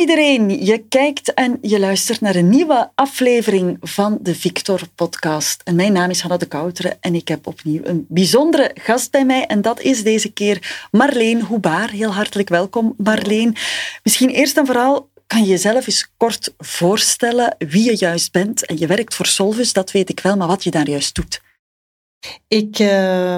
Iedereen. Je kijkt en je luistert naar een nieuwe aflevering van de Victor Podcast. En mijn naam is Hanna de Kouteren en ik heb opnieuw een bijzondere gast bij mij. En dat is deze keer Marleen Hoebaar. Heel hartelijk welkom, Marleen. Misschien eerst en vooral kan je jezelf eens kort voorstellen wie je juist bent. En je werkt voor Solvus, dat weet ik wel, maar wat je daar juist doet. Ik uh,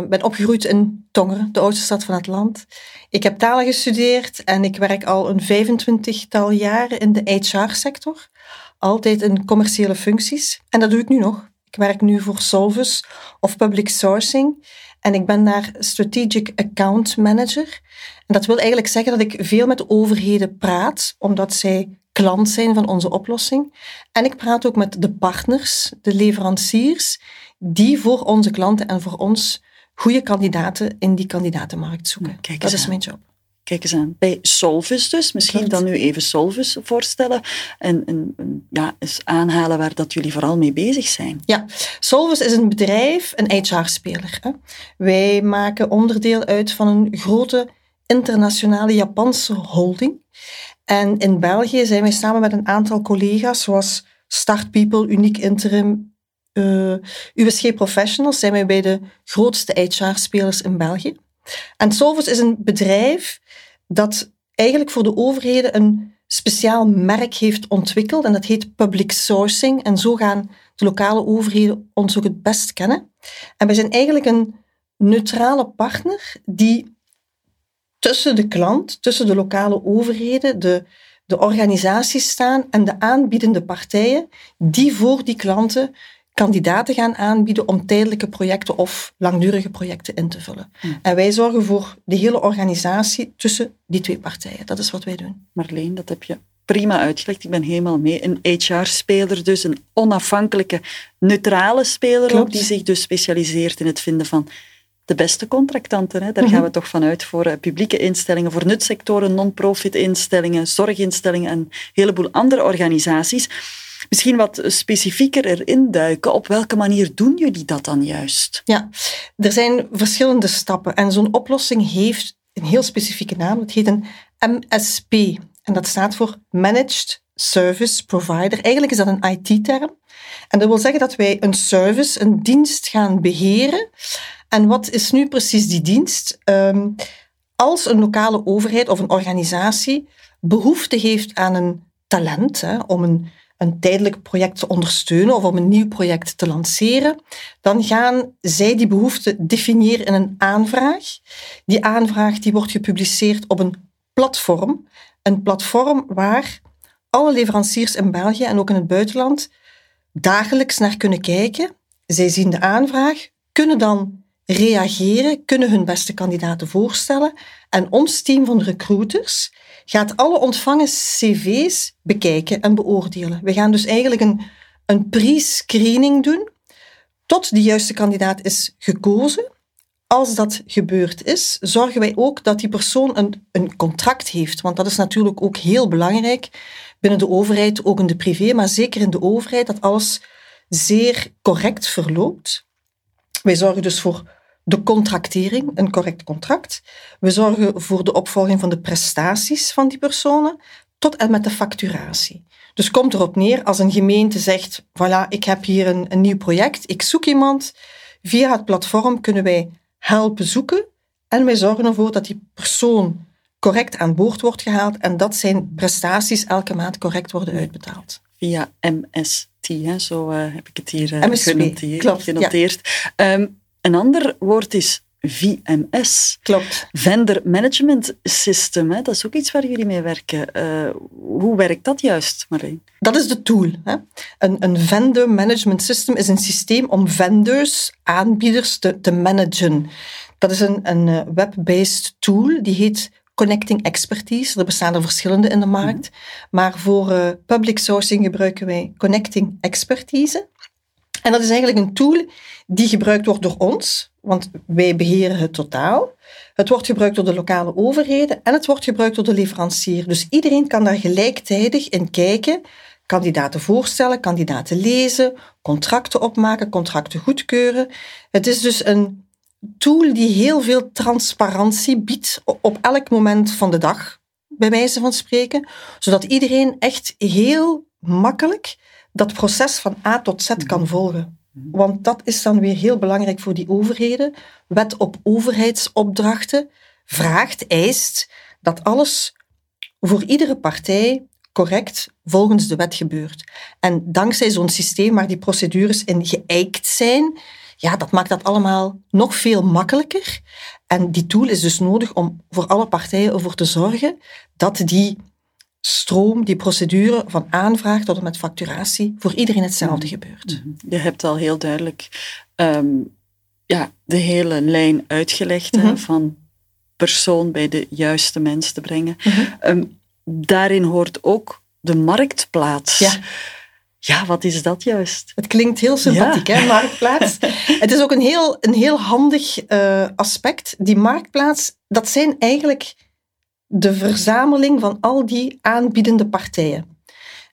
ben opgegroeid in Tongeren, de oudste stad van het land. Ik heb talen gestudeerd en ik werk al een 25-tal jaren in de HR-sector. Altijd in commerciële functies. En dat doe ik nu nog. Ik werk nu voor Solvus of Public Sourcing. En ik ben daar Strategic Account Manager. En dat wil eigenlijk zeggen dat ik veel met overheden praat, omdat zij klant zijn van onze oplossing. En ik praat ook met de partners, de leveranciers, die voor onze klanten en voor ons goede kandidaten in die kandidatenmarkt zoeken. Kijk dat is mijn job. Kijk eens aan. Bij Solvus dus, misschien dan nu even Solvus voorstellen en, en, ja, eens aanhalen waar dat jullie vooral mee bezig zijn. Ja, Solvus is een bedrijf, een HR-speler. Wij maken onderdeel uit van een grote internationale Japanse holding. En in België zijn wij samen met een aantal collega's, zoals Start People, Uniek Interim, uh, eh, USG Professionals zijn wij bij de grootste HR-spelers in België. En Solvus is een bedrijf dat eigenlijk voor de overheden een speciaal merk heeft ontwikkeld en dat heet public sourcing. En zo gaan de lokale overheden ons ook het best kennen. En wij zijn eigenlijk een neutrale partner die tussen de klant, tussen de lokale overheden, de, de organisaties staan en de aanbiedende partijen die voor die klanten kandidaten gaan aanbieden om tijdelijke projecten of langdurige projecten in te vullen. Hmm. En wij zorgen voor de hele organisatie tussen die twee partijen. Dat is wat wij doen. Marleen, dat heb je prima uitgelegd. Ik ben helemaal mee. Een HR-speler dus, een onafhankelijke, neutrale speler ook, die zich dus specialiseert in het vinden van de beste contractanten. Hè. Daar gaan we mhm. toch vanuit voor uh, publieke instellingen, voor nutsectoren, non-profit instellingen, zorginstellingen en een heleboel andere organisaties misschien wat specifieker erin duiken. Op welke manier doen jullie dat dan juist? Ja, er zijn verschillende stappen en zo'n oplossing heeft een heel specifieke naam. Het heet een MSP en dat staat voor Managed Service Provider. Eigenlijk is dat een IT-term. En dat wil zeggen dat wij een service, een dienst gaan beheren. En wat is nu precies die dienst? Ehm, als een lokale overheid of een organisatie behoefte heeft aan een talent, hè, om een een tijdelijk project te ondersteunen of om een nieuw project te lanceren, dan gaan zij die behoefte definiëren in een aanvraag. Die aanvraag die wordt gepubliceerd op een platform. Een platform waar alle leveranciers in België en ook in het buitenland dagelijks naar kunnen kijken. Zij zien de aanvraag, kunnen dan reageren, kunnen hun beste kandidaten voorstellen. En ons team van recruiters gaat alle ontvangen cv's bekijken en beoordelen. We gaan dus eigenlijk een, een pre-screening doen tot de juiste kandidaat is gekozen. Als dat gebeurd is, zorgen wij ook dat die persoon een, een contract heeft. Want dat is natuurlijk ook heel belangrijk binnen de overheid, ook in de privé, maar zeker in de overheid, dat alles zeer correct verloopt. Wij zorgen dus voor de contractering, een correct contract. We zorgen voor de opvolging van de prestaties van die personen tot en met de facturatie. Dus komt erop neer als een gemeente zegt, voilà, ik heb hier een, een nieuw project, ik zoek iemand. Via het platform kunnen wij helpen zoeken en wij zorgen ervoor dat die persoon correct aan boord wordt gehaald en dat zijn prestaties elke maand correct worden uitbetaald. Via MST, hè? zo uh, heb ik het hier uh, genoteerd. Klopt, genoteerd. Ja. Um, een ander woord is VMS. Klopt. Vendor Management System, hè? dat is ook iets waar jullie mee werken. Uh, hoe werkt dat juist, Marleen? Dat is de tool. Hè? Een, een vendor management system is een systeem om vendors, aanbieders te, te managen. Dat is een, een eh, web-based tool, die heet Connecting Expertise. Er bestaan er verschillende in de markt. Mhm. Maar voor uh, public sourcing gebruiken wij Connecting Expertise. En dat is eigenlijk een tool die gebruikt wordt door ons, want wij beheren het totaal. Het wordt gebruikt door de lokale overheden en het wordt gebruikt door de leverancier. Dus iedereen kan daar gelijktijdig in kijken, kandidaten voorstellen, kandidaten lezen, contracten opmaken, contracten goedkeuren. Het is dus een tool die heel veel transparantie biedt op elk moment van de dag bij wijze van spreken, zodat iedereen echt heel makkelijk dat proces van A tot Z kan mhm. volgen. Mhm. Want dat is dan weer heel belangrijk voor die overheden. Wet op overheidsopdrachten vraagt, eist dat alles voor iedere partij correct volgens de wet gebeurt. En dankzij zo'n systeem waar die procedures in geëikt zijn, ja, dat maakt dat allemaal nog veel makkelijker. En die tool is dus nodig om voor alle partijen ervoor te zorgen dat die stroom, die procedure van aanvraag tot en met facturatie voor iedereen hetzelfde mhm. gebeurt. Mhm. Je hebt al heel duidelijk ehm, ja, de hele lijn uitgelegd hè, mhm. van persoon bij de juiste mens te brengen. Ehm, daarin hoort ook de marktplaats. Ja. Ja, wat is dat juist? Het klinkt heel sympathiek, hè, marktplaats. het is ook een heel, een heel handig uh, aspect. Die marktplaats, dat zijn eigenlijk de verzameling van al die aanbiedende partijen.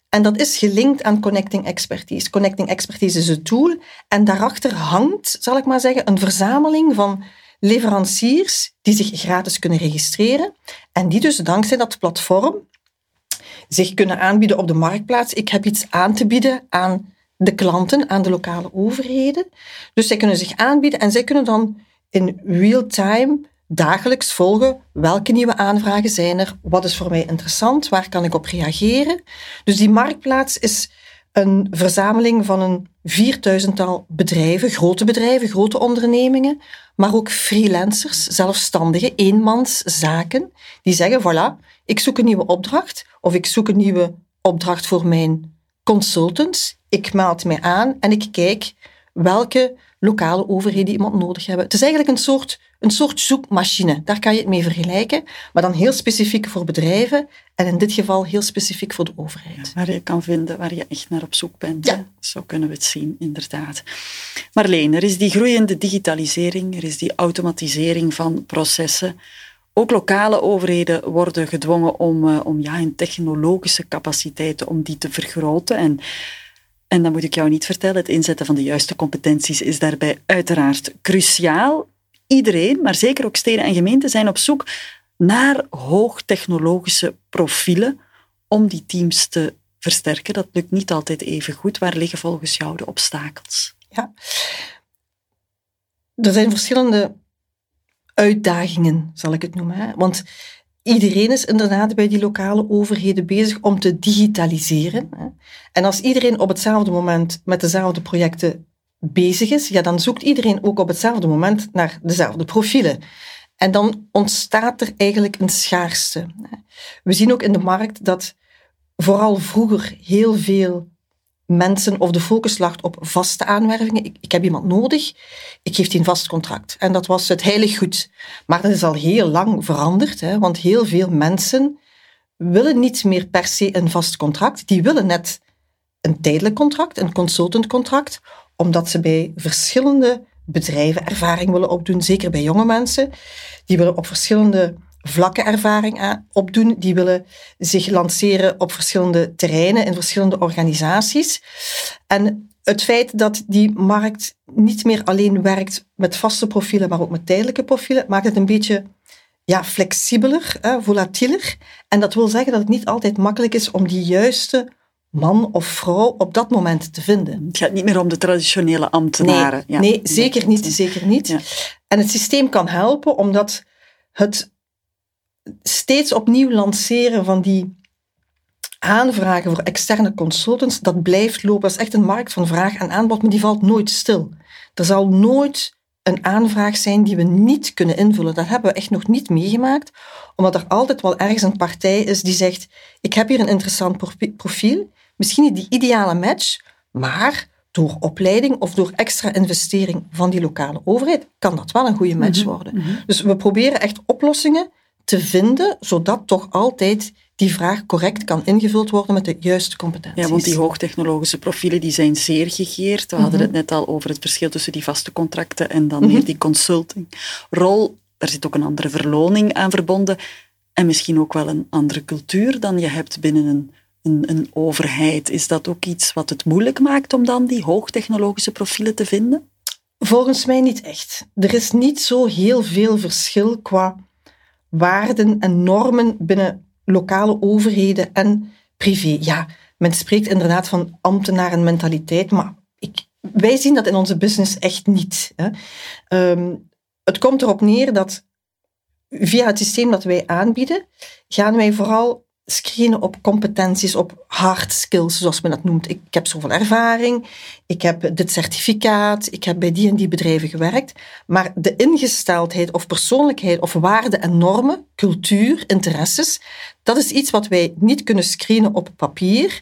En dat is gelinkt aan Connecting Expertise. Connecting Expertise is een tool en daarachter hangt, zal ik maar zeggen, een verzameling van leveranciers die zich gratis kunnen registreren en die dus dankzij dat platform zich kunnen aanbieden op de marktplaats. Ik heb iets aan te bieden aan de klanten, aan de lokale overheden. Dus zij kunnen zich aanbieden en zij kunnen dan in real time dagelijks volgen welke nieuwe aanvragen zijn er, wat is voor mij interessant, waar kan ik op reageren. Dus die marktplaats is een verzameling van een vierduizendtal bedrijven, grote bedrijven, grote ondernemingen, maar ook freelancers, zelfstandigen, eenmanszaken, die zeggen, voilà, ik zoek een nieuwe opdracht of ik zoek een nieuwe opdracht voor mijn consultants. Ik meld mij aan en ik kijk welke lokale overheden iemand nodig hebben. Het is eigenlijk een soort, een soort zoekmachine. Daar kan je het mee vergelijken, maar dan heel specifiek voor bedrijven en in dit geval heel specifiek voor de overheid. waar je kan vinden waar je echt naar op zoek bent. Ja. Zo kunnen we het zien, inderdaad. Marleen, er is die groeiende digitalisering, er is die automatisering van processen. Ook lokale overheden worden gedwongen om, uh, om ja, hun technologische capaciteiten om die te vergroten. En en dan moet ik jou niet vertellen, het inzetten van de juiste competenties is daarbij uiteraard cruciaal. Iedereen, maar zeker ook steden en gemeenten, zijn op zoek naar hoogtechnologische profielen om die teams te versterken. Dat lukt niet altijd even goed. Waar liggen volgens jou de obstakels? Ja, er zijn verschillende uitdagingen, zal ik het noemen. Hè? Want iedereen is inderdaad bij die lokale overheden bezig om te digitaliseren. En als iedereen op hetzelfde moment met dezelfde projecten bezig is, ja, dan zoekt iedereen ook op hetzelfde moment naar dezelfde profielen. En dan ontstaat er eigenlijk een schaarste. We zien ook in de markt dat vooral vroeger heel veel mensen of de focus lag op vaste aanwervingen. Ik, ik, heb iemand nodig, ik geef die een vast contract. En dat was het heilig goed. Maar dat is al heel lang veranderd, hè, want heel veel mensen willen niet meer per se een vast contract. Die willen net een tijdelijk contract, een consultantcontract, omdat ze bij verschillende bedrijven ervaring willen opdoen, zeker bij jonge mensen. Die willen op verschillende vlakke ervaring opdoen. Die willen zich lanceren op verschillende terreinen, in verschillende organisaties. En het feit dat die markt niet meer alleen werkt met vaste profielen, maar ook met tijdelijke profielen, maakt het een beetje ja, flexibeler, hè, volatieler. En dat wil zeggen dat het niet altijd makkelijk is om die juiste man of vrouw op dat moment te vinden. Het gaat niet meer om de traditionele ambtenaren. Nee, nee zeker niet. Zeker niet. Ja. En het systeem kan helpen omdat het steeds opnieuw lanceren van die aanvragen voor externe consultants, dat blijft lopen. Dat is echt een markt van vraag en aanbod, maar die valt nooit stil. Er zal nooit een aanvraag zijn die we niet kunnen invullen. Dat hebben we echt nog niet meegemaakt, omdat er altijd wel ergens een partij is die zegt: Ik heb hier een interessant profiel, misschien niet die ideale match, maar door opleiding of door extra investering van die lokale overheid kan dat wel een goede match mhm, worden. Mhm. Dus we proberen echt oplossingen te vinden, zodat toch altijd die vraag correct kan ingevuld worden met de juiste competenties. Ja, want die hoogtechnologische profielen die zijn zeer gegeerd. We hadden het mhm. net al over het verschil tussen die vaste contracten en dan mm meer die consultingrol. Er zit ook een andere verloning aan verbonden en misschien ook wel een andere cultuur dan je hebt binnen een, een, een overheid. Is dat ook iets wat het moeilijk maakt om dan die hoogtechnologische profielen te vinden? Volgens mij niet echt. Er is niet zo heel veel verschil qua waarden en normen binnen lokale overheden en privé. Ja, men spreekt inderdaad van ambtenarenmentaliteit, maar ik, wij zien dat in onze business echt niet. Hè. Ehm, het komt erop neer dat via het systeem dat wij aanbieden, gaan wij vooral screenen op competenties, op hard skills, zoals men dat noemt. Ik, heb zoveel ervaring, ik heb dit certificaat, ik heb bij die en die bedrijven gewerkt. Maar de ingesteldheid of persoonlijkheid of waarden en normen, cultuur, interesses, dat is iets wat wij niet kunnen screenen op papier.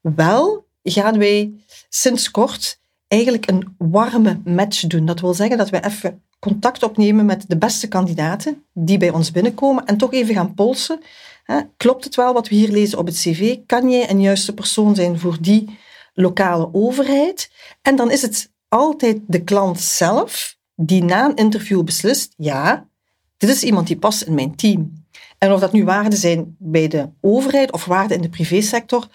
Wel gaan wij sinds kort eigenlijk een warme match doen. Dat wil zeggen dat we even contact opnemen met de beste kandidaten die bij ons binnenkomen en toch even gaan polsen Klopt het wel wat we hier lezen op het cv? Kan jij een juiste persoon zijn voor die lokale overheid? En dan is het altijd de klant zelf die na een interview beslist, ja, dit is iemand die past in mijn team. En of dat nu waarden zijn bij de overheid of waarden in de privésector,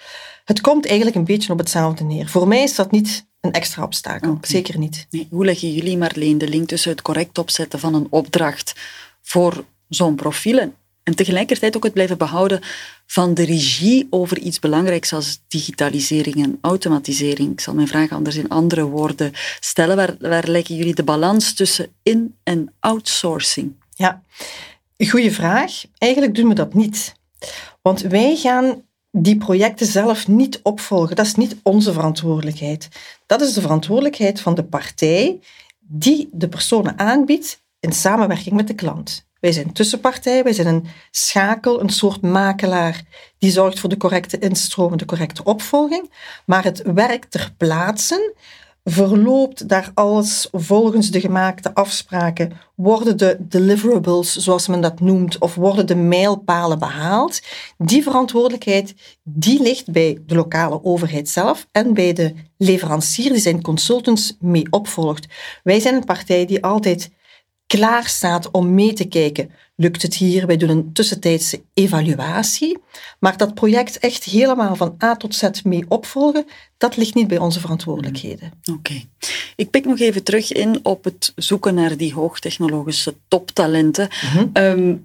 het komt eigenlijk een beetje op hetzelfde neer. Voor mij is dat niet een extra obstakel, zeker niet. Nee, hoe leggen jullie, Marleen, de link tussen het correct opzetten van een opdracht voor zo'n profiel en tegelijkertijd ook het blijven behouden van de regie over iets belangrijks als digitalisering en automatisering. Ik zal mijn vraag anders in andere woorden stellen. Waar, leggen jullie de balans tussen in- en outsourcing? Ja, goede vraag. Eigenlijk doen we dat niet. Want wij gaan die projecten zelf niet opvolgen. Dat is niet onze verantwoordelijkheid. Dat is de verantwoordelijkheid van de partij die de personen aanbiedt in samenwerking met de klant. Wij zijn tussenpartij, wij zijn een schakel, een soort makelaar die zorgt voor de correcte instroom, de correcte opvolging. Maar het werk ter plaatse verloopt daar alles volgens de gemaakte afspraken? Worden de deliverables, zoals men dat noemt, of worden de mijlpalen behaald? Die verantwoordelijkheid, die ligt bij de lokale overheid zelf en bij de leverancier die zijn consultants mee opvolgt. Wij zijn een partij die altijd klaar staat om mee te kijken. Lukt het hier? Wij doen een tussentijdse evaluatie. Maar dat project echt helemaal van A tot Z mee opvolgen, dat ligt niet bij onze verantwoordelijkheden. Mm, oké. Ik pik nog even terug in op het zoeken naar die hoogtechnologische toptalenten. Mhm. Ehm,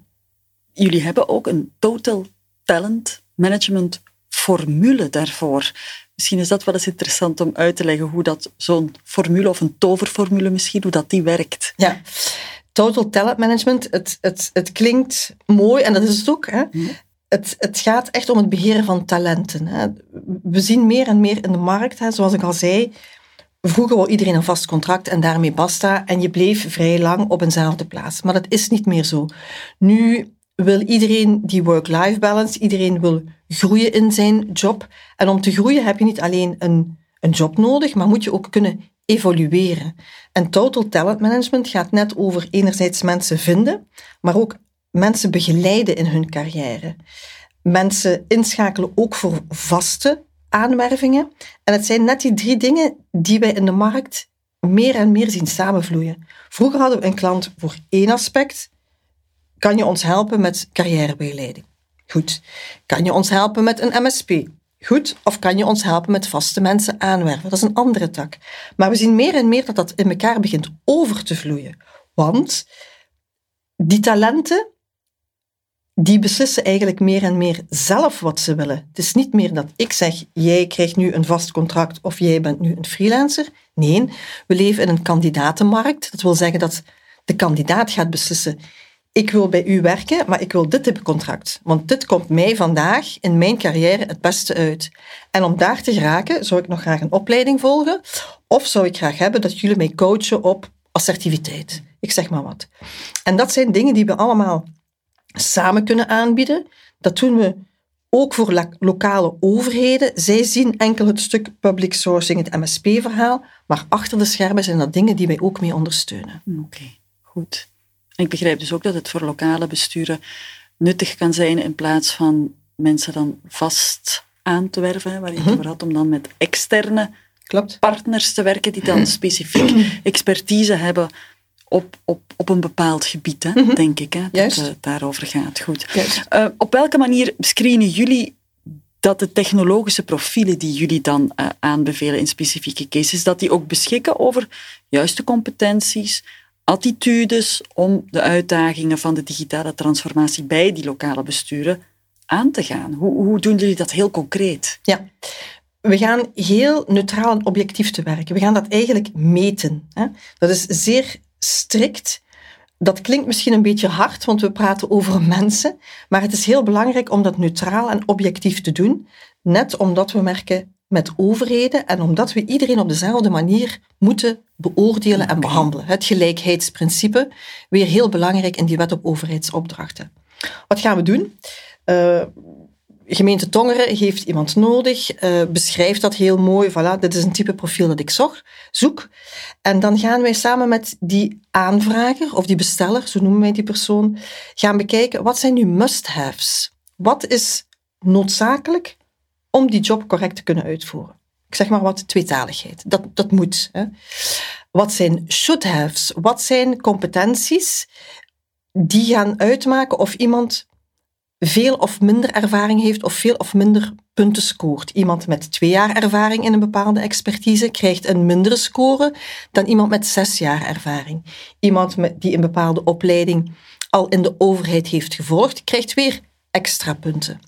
jullie hebben ook een total talent management formule daarvoor. Misschien is dat wel eens interessant om uit te leggen hoe dat zo'n formule of een toverformule misschien, hoe dat die werkt. Ja, total talent management, het, het, het klinkt mooi en dat is het ook. Hè? Mhm. Het, het gaat echt om het beheren van talenten. Hè? We zien meer en meer in de markt, hè, zoals ik al zei, Vroeger wou iedereen een vast contract en daarmee basta. En je bleef vrij lang op eenzelfde plaats. Maar dat is niet meer zo. Nu wil iedereen die work-life balance, iedereen wil groeien in zijn job. En om te groeien heb je niet alleen een, een job nodig, maar moet je ook kunnen evolueren. En total talent management gaat net over enerzijds mensen vinden, maar ook mensen begeleiden in hun carrière. Mensen inschakelen ook voor vaste aanwervingen. En het zijn net die drie dingen die wij in de markt meer en meer zien samenvloeien. Vroeger hadden we een klant voor één aspect. Kan je ons helpen met carrièrebegeleiding? Goed. Kan je ons helpen met een MSP? Goed, of kan je ons helpen met vaste mensen aanwerven? Dat is een andere tak. Maar we zien meer en meer dat dat in elkaar begint over te vloeien. Want die talenten, die beslissen eigenlijk meer en meer zelf wat ze willen. Het is niet meer dat ik zeg, jij krijgt nu een vast contract of jij bent nu een freelancer. Nee, we leven in een kandidatenmarkt. Dat wil zeggen dat de kandidaat gaat beslissen, ik wil bij u werken, maar ik wil dit type contract. Want dit komt mij vandaag in mijn carrière het beste uit. En om daar te geraken, zou ik nog graag een opleiding volgen. Of zou ik graag hebben dat jullie mij coachen op assertiviteit. Ik zeg maar wat. En dat zijn dingen die we allemaal samen kunnen aanbieden. Dat doen we ook voor lokale overheden. Zij zien enkel het stuk public sourcing, het MSP-verhaal. Maar achter de schermen zijn dat dingen die wij ook mee ondersteunen. Oké, goed. Ik begrijp dus ook dat het voor lokale besturen nuttig kan zijn in plaats van mensen dan vast aan te werven, waar je het mhm. over had, om dan met externe Klopt. partners te werken die dan specifiek expertise hebben op, op, op een bepaald gebied, hè, mhm. denk ik. Hè, dat Juist. het daarover gaat. Goed. Uh, op welke manier screenen jullie dat de technologische profielen die jullie dan uh, aanbevelen in specifieke cases, dat die ook beschikken over juiste competenties, attitudes om de uitdagingen van de digitale transformatie bij die lokale besturen aan te gaan? Hoe, hoe doen jullie dat heel concreet? Ja, we gaan heel neutraal en objectief te werken. We gaan dat eigenlijk meten. Hè? Dat is zeer strikt. Dat klinkt misschien een beetje hard, want we praten over mensen. Maar het is heel belangrijk om dat neutraal en objectief te doen. Net omdat we merken met overheden en omdat we iedereen op dezelfde manier moeten beoordelen en behandelen. Het gelijkheidsprincipe, weer heel belangrijk in die wet op overheidsopdrachten. Wat gaan we doen? Uh, gemeente Tongeren heeft iemand nodig, uh, beschrijft dat heel mooi. Voilà, dit is een type profiel dat ik zoek, zoek. En dan gaan wij samen met die aanvrager of die besteller, zo noemen wij die persoon, gaan bekijken wat zijn nu must-haves. Wat is noodzakelijk om die job correct te kunnen uitvoeren? Ik zeg maar wat tweetaligheid. Dat, dat moet. Hè. Wat zijn should-haves? Wat zijn competenties die gaan uitmaken of iemand veel of minder ervaring heeft of veel of minder punten scoort. Iemand met twee jaar ervaring in een bepaalde expertise krijgt een mindere score dan iemand met zes jaar ervaring. Iemand die een bepaalde opleiding al in de overheid heeft gevolgd, krijgt weer extra punten.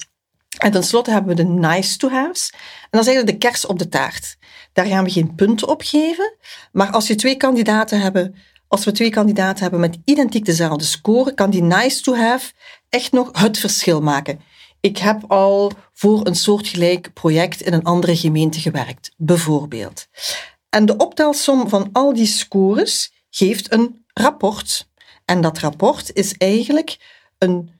En tenslotte hebben we de nice to haves. En dat is eigenlijk de kers op de taart. Daar gaan we geen punten op geven. Maar als je twee kandidaten als we twee kandidaten hebben met identiek dezelfde score, kan die nice to have echt nog het verschil maken. Ik heb al voor een soortgelijk project in een andere gemeente gewerkt, bijvoorbeeld. En de optelsom van al die scores geeft een rapport. En dat rapport is eigenlijk een,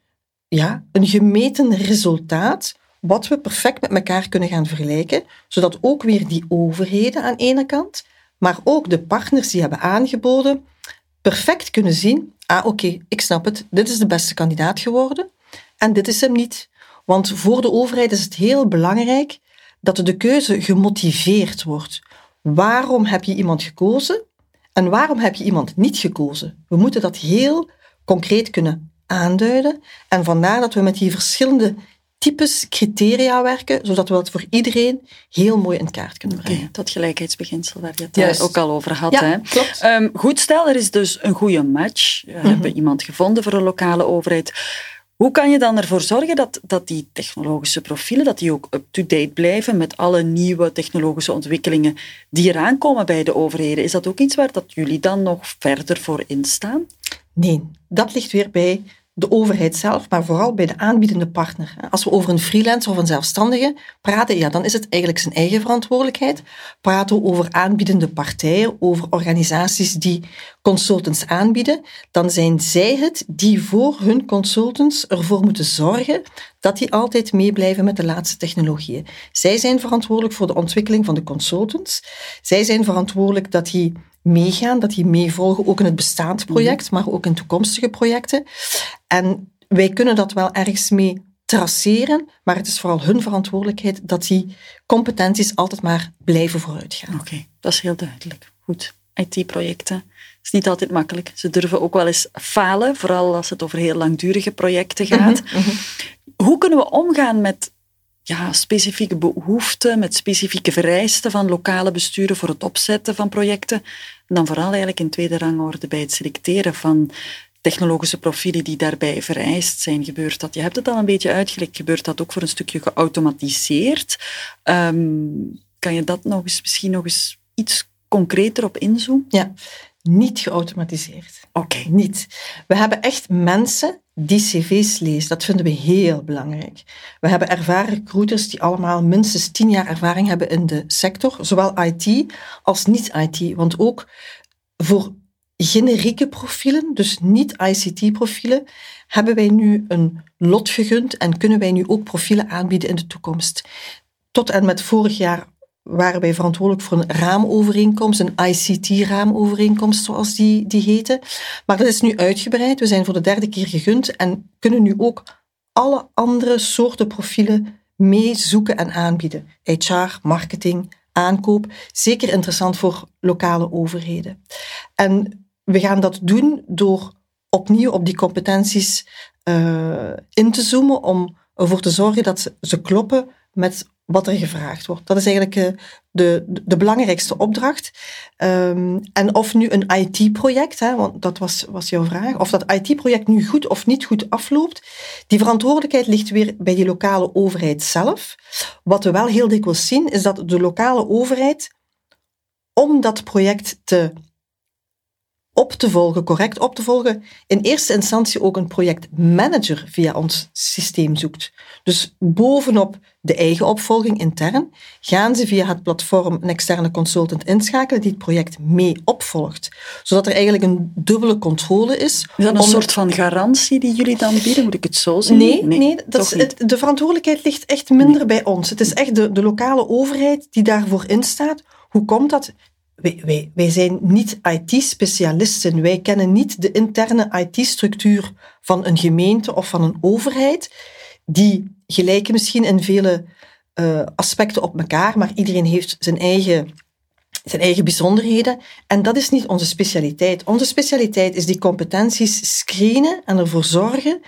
ja, een gemeten resultaat wat we perfect met elkaar kunnen gaan vergelijken, zodat ook weer die overheden aan de ene kant, maar ook de partners die hebben aangeboden, perfect kunnen zien, ah oké, ik snap het, dit is de beste kandidaat geworden en dit is hem niet. Want voor de overheid is het heel belangrijk dat de keuze gemotiveerd wordt. Waarom heb je iemand gekozen en waarom heb je iemand niet gekozen? We moeten dat heel concreet kunnen aanduiden en vandaar dat we met die verschillende types criteria werken, zodat we dat voor iedereen heel mooi in kaart kunnen brengen. Okay, dat gelijkheidsbeginsel waar je het ook al over had. hè? Klopt. Um, goed, stel er is dus een goede match. We hebben mhm. iemand gevonden voor een lokale overheid. Hoe kan je dan ervoor zorgen dat, dat die technologische profielen dat die ook up-to-date blijven met alle nieuwe technologische ontwikkelingen die eraan komen bij de overheden? Is dat ook iets waar dat jullie dan nog verder voor instaan? Nee, dat ligt weer bij de overheid zelf, maar vooral bij de aanbiedende partner. Als we over een freelancer of een zelfstandige praten, ja, dan is het eigenlijk zijn eigen verantwoordelijkheid. Praten we over aanbiedende partijen, over organisaties die consultants aanbieden, dan zijn zij het die voor hun consultants ervoor moeten zorgen dat die altijd meeblijven met de laatste technologieën. Zij zijn verantwoordelijk voor de ontwikkeling van de consultants. Zij zijn verantwoordelijk dat die meegaan, dat die meevolgen, ook in het bestaand project, mhm. maar ook in toekomstige projecten. En wij kunnen dat wel ergens mee traceren, maar het is vooral hun verantwoordelijkheid dat die competenties altijd maar blijven vooruitgaan. Oké, dat is heel duidelijk. Goed. IT-projecten is niet altijd makkelijk. Ze durven ook wel eens falen, vooral als het over heel langdurige projecten gaat. Mhm, mhm. Hoe kunnen we omgaan met ja, specifieke behoeften, met specifieke vereisten van lokale besturen voor het opzetten van projecten. En dan vooral eigenlijk in tweede rangorde bij het selecteren van technologische profielen die daarbij vereist zijn. Gebeurt dat? Je hebt het al een beetje uitgelegd. Gebeurt dat ook voor een stukje geautomatiseerd? Ehm, kan je dat nog eens, misschien nog eens iets concreter op inzoomen? Ja, niet geautomatiseerd. Oké. Niet. We hebben echt mensen die cv's lezen. Dat vinden we heel belangrijk. We hebben ervaren recruiters die allemaal minstens tien jaar ervaring hebben in de sector, zowel IT als niet-IT. Want ook voor generieke profielen, dus niet-ICT-profielen, hebben wij nu een lot gegund en kunnen wij nu ook profielen aanbieden in de toekomst. Tot en met vorig jaar waren wij verantwoordelijk voor een raamovereenkomst, een ICT-raamovereenkomst zoals die, die heette. Maar dat is nu uitgebreid. We zijn voor de derde keer gegund en kunnen nu ook alle andere soorten profielen meezoeken en aanbieden. HR, marketing, aankoop. Zeker interessant voor lokale overheden. En we gaan dat doen door opnieuw op die competenties uh, in te zoomen om ervoor te zorgen dat ze kloppen met wat er gevraagd wordt. Dat is eigenlijk uh, de, de belangrijkste opdracht. Um, en of nu een IT-project, want dat was, was jouw vraag, of dat IT-project nu goed of niet goed afloopt, die verantwoordelijkheid ligt weer bij die lokale overheid zelf. Wat we wel heel dikwijls zien, is dat de lokale overheid, om dat project te op te volgen, correct op te volgen, in eerste instantie ook een projectmanager via ons systeem zoekt. Dus bovenop de eigen opvolging intern gaan ze via het platform een externe consultant inschakelen die het project mee opvolgt. Zodat er eigenlijk een dubbele controle is. Is dat een soort van garantie die jullie dan bieden? Moet ik het zo zien? Nee, nee, nee dat is, het, de verantwoordelijkheid ligt echt minder bij ons. Het is echt de, de lokale overheid die daarvoor instaat. Hoe komt dat? Wij, wij, zijn niet IT-specialisten. Wij kennen niet de interne IT-structuur van een gemeente of van een overheid. Die gelijken misschien in vele uh, aspecten op elkaar, maar iedereen heeft zijn eigen, zijn eigen bijzonderheden. En dat is niet onze specialiteit. Onze specialiteit is die competenties screenen en ervoor zorgen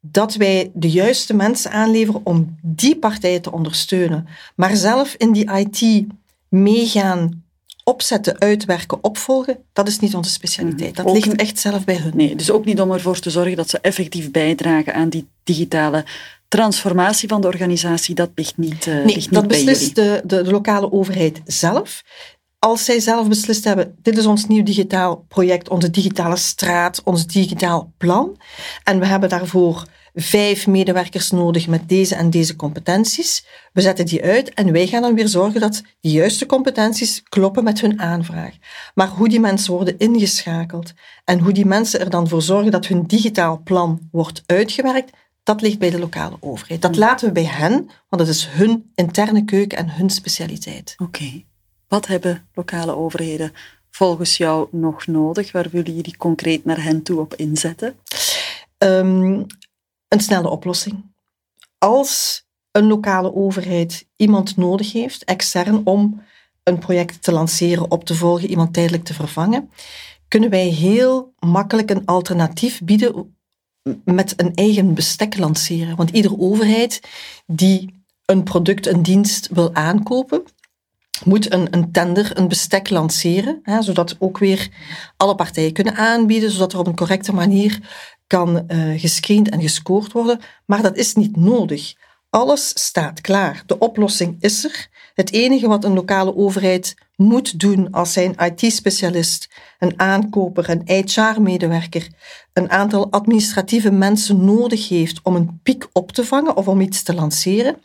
dat wij de juiste mensen aanleveren om die partijen te ondersteunen. Maar zelf in die IT meegaan opzetten, uitwerken, opvolgen, dat is niet onze specialiteit. Dat ligt echt zelf bij hun. Nee, dus ook niet om ervoor te zorgen dat ze effectief bijdragen aan die digitale transformatie van de organisatie, dat ligt niet, uh, nee, ligt dat beslist de, de, de lokale overheid zelf. Als zij zelf beslist hebben, dit is ons nieuw digitaal project, onze digitale straat, ons digitaal plan. En we hebben daarvoor vijf medewerkers nodig met deze en deze competenties. We zetten die uit en wij gaan dan weer zorgen dat die juiste competenties kloppen met hun aanvraag. Maar hoe die mensen worden ingeschakeld en hoe die mensen er dan voor zorgen dat hun digitaal plan wordt uitgewerkt, dat ligt bij de lokale overheid. Dat laten we bij hen, want dat is hun interne keuken en hun specialiteit. Oké. Wat hebben lokale overheden volgens jou nog nodig? Waar willen jullie concreet naar hen toe op inzetten? Um, een snelle oplossing. Als een lokale overheid iemand nodig heeft, extern, om een project te lanceren, op te volgen, iemand tijdelijk te vervangen, kunnen wij heel makkelijk een alternatief bieden met een eigen bestek lanceren. Want iedere overheid die een product, een dienst wil aankopen, moet een, een tender, een bestek lanceren, hè, zodat ook weer alle partijen kunnen aanbieden, zodat er op een correcte manier kan uh, gescreend en gescoord worden, maar dat is niet nodig. Alles staat klaar. De oplossing is er. Het enige wat een lokale overheid moet doen als zij een IT-specialist, een aankoper, een HR-medewerker, een aantal administratieve mensen nodig heeft om een piek op te vangen of om iets te lanceren.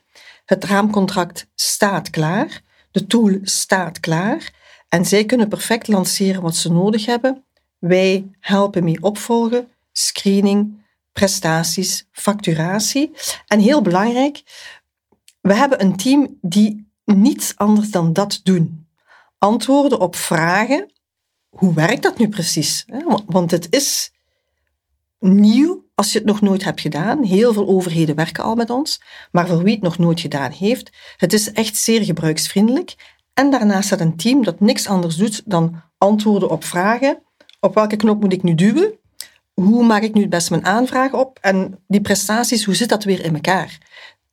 Het raamcontract staat klaar, de tool staat klaar en zij kunnen perfect lanceren wat ze nodig hebben. Wij helpen mee opvolgen, screening, prestaties, facturatie. En heel belangrijk, we hebben een team die niets anders dan dat doen. Antwoorden op vragen. Hoe werkt dat nu precies? Want het is nieuw als je het nog nooit hebt gedaan. Heel veel overheden werken al met ons, maar voor wie het nog nooit gedaan heeft, het is echt zeer gebruiksvriendelijk. En daarnaast staat een team dat niks anders doet dan antwoorden op vragen. Op welke knop moet ik nu duwen? Hoe maak ik nu het best mijn aanvraag op? En die prestaties, hoe zit dat weer in elkaar?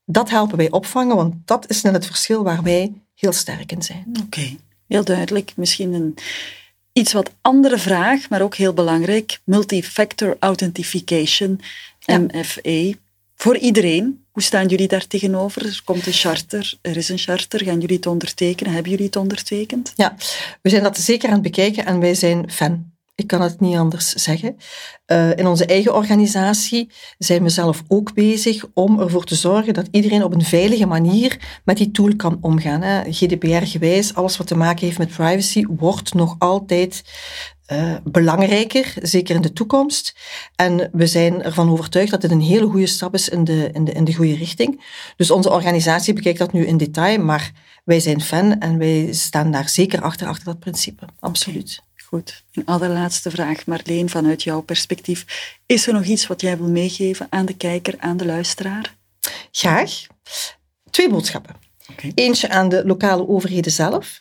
Dat helpen wij opvangen, want dat is net het verschil waar wij heel sterk in zijn. Oké, heel duidelijk. Misschien een iets wat andere vraag, maar ook heel belangrijk. Multifactor Authentication, MFA. Voor iedereen. Hoe staan jullie daar tegenover? Er komt een charter, er is een charter. Gaan jullie het ondertekenen? Hebben jullie het ondertekend? Ja, we zijn dat zeker aan het bekijken en wij zijn fan. Ik kan het niet anders zeggen. Uh, in onze eigen organisatie zijn we zelf ook bezig om ervoor te zorgen dat iedereen op een veilige manier met die tool kan omgaan. GDPR-gewijs, alles wat te maken heeft met privacy, wordt nog altijd uh, belangrijker, zeker in de toekomst. En we zijn ervan overtuigd dat dit een hele goede stap is in de, in de, in de goede richting. Dus onze organisatie bekijkt dat nu in detail, maar wij zijn fan en wij staan daar zeker achter, achter dat principe. Absoluut. Goed, een allerlaatste vraag, Marleen, vanuit jouw perspectief. Is er nog iets wat jij wil meegeven aan de kijker, aan de luisteraar? Graag. Twee boodschappen. Eentje aan de lokale overheden zelf.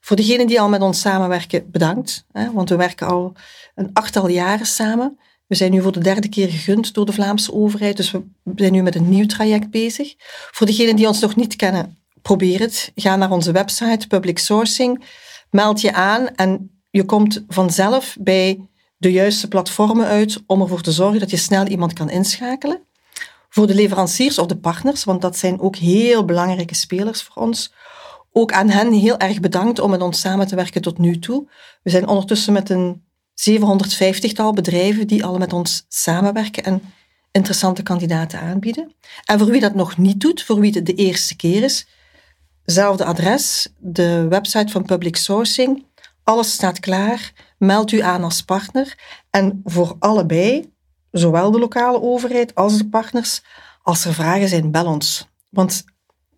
Voor degenen die al met ons samenwerken, bedankt. Want we werken al een achttal jaren samen. We zijn nu voor de derde keer gegund door de Vlaamse overheid, dus we zijn nu met een nieuw traject bezig. Voor degenen die ons nog niet kennen, probeer het. Ga naar onze website, Public Sourcing. Meld je aan en je komt vanzelf bij de juiste platformen uit om ervoor te zorgen dat je snel iemand kan inschakelen. Voor de leveranciers of de partners, want dat zijn ook heel belangrijke spelers voor ons. Ook aan hen heel erg bedankt om met ons samen te werken tot nu toe. We zijn ondertussen met een 750-tal bedrijven die al met ons samenwerken en interessante kandidaten aanbieden. En voor wie dat nog niet doet, voor wie het de eerste keer is, zelfde adres, de website van Public Sourcing. Alles staat klaar. Meld u aan als partner. En voor allebei, zowel de lokale overheid als de partners, als er vragen zijn, bel ons. Want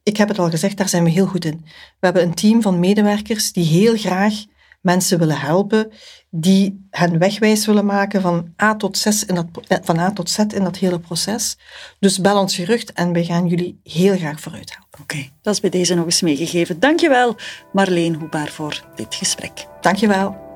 ik heb het al gezegd, daar zijn we heel goed in. We hebben een team van medewerkers die heel graag mensen willen helpen, die hen wegwijs willen maken van A tot, Z in dat, eh, van A tot Z in dat hele proces. Dus bel ons gerust en we gaan jullie heel graag vooruit helpen. Oké, dat is bij deze nog eens meegegeven. Dankjewel Marleen Hoebaar voor dit gesprek. Dankjewel.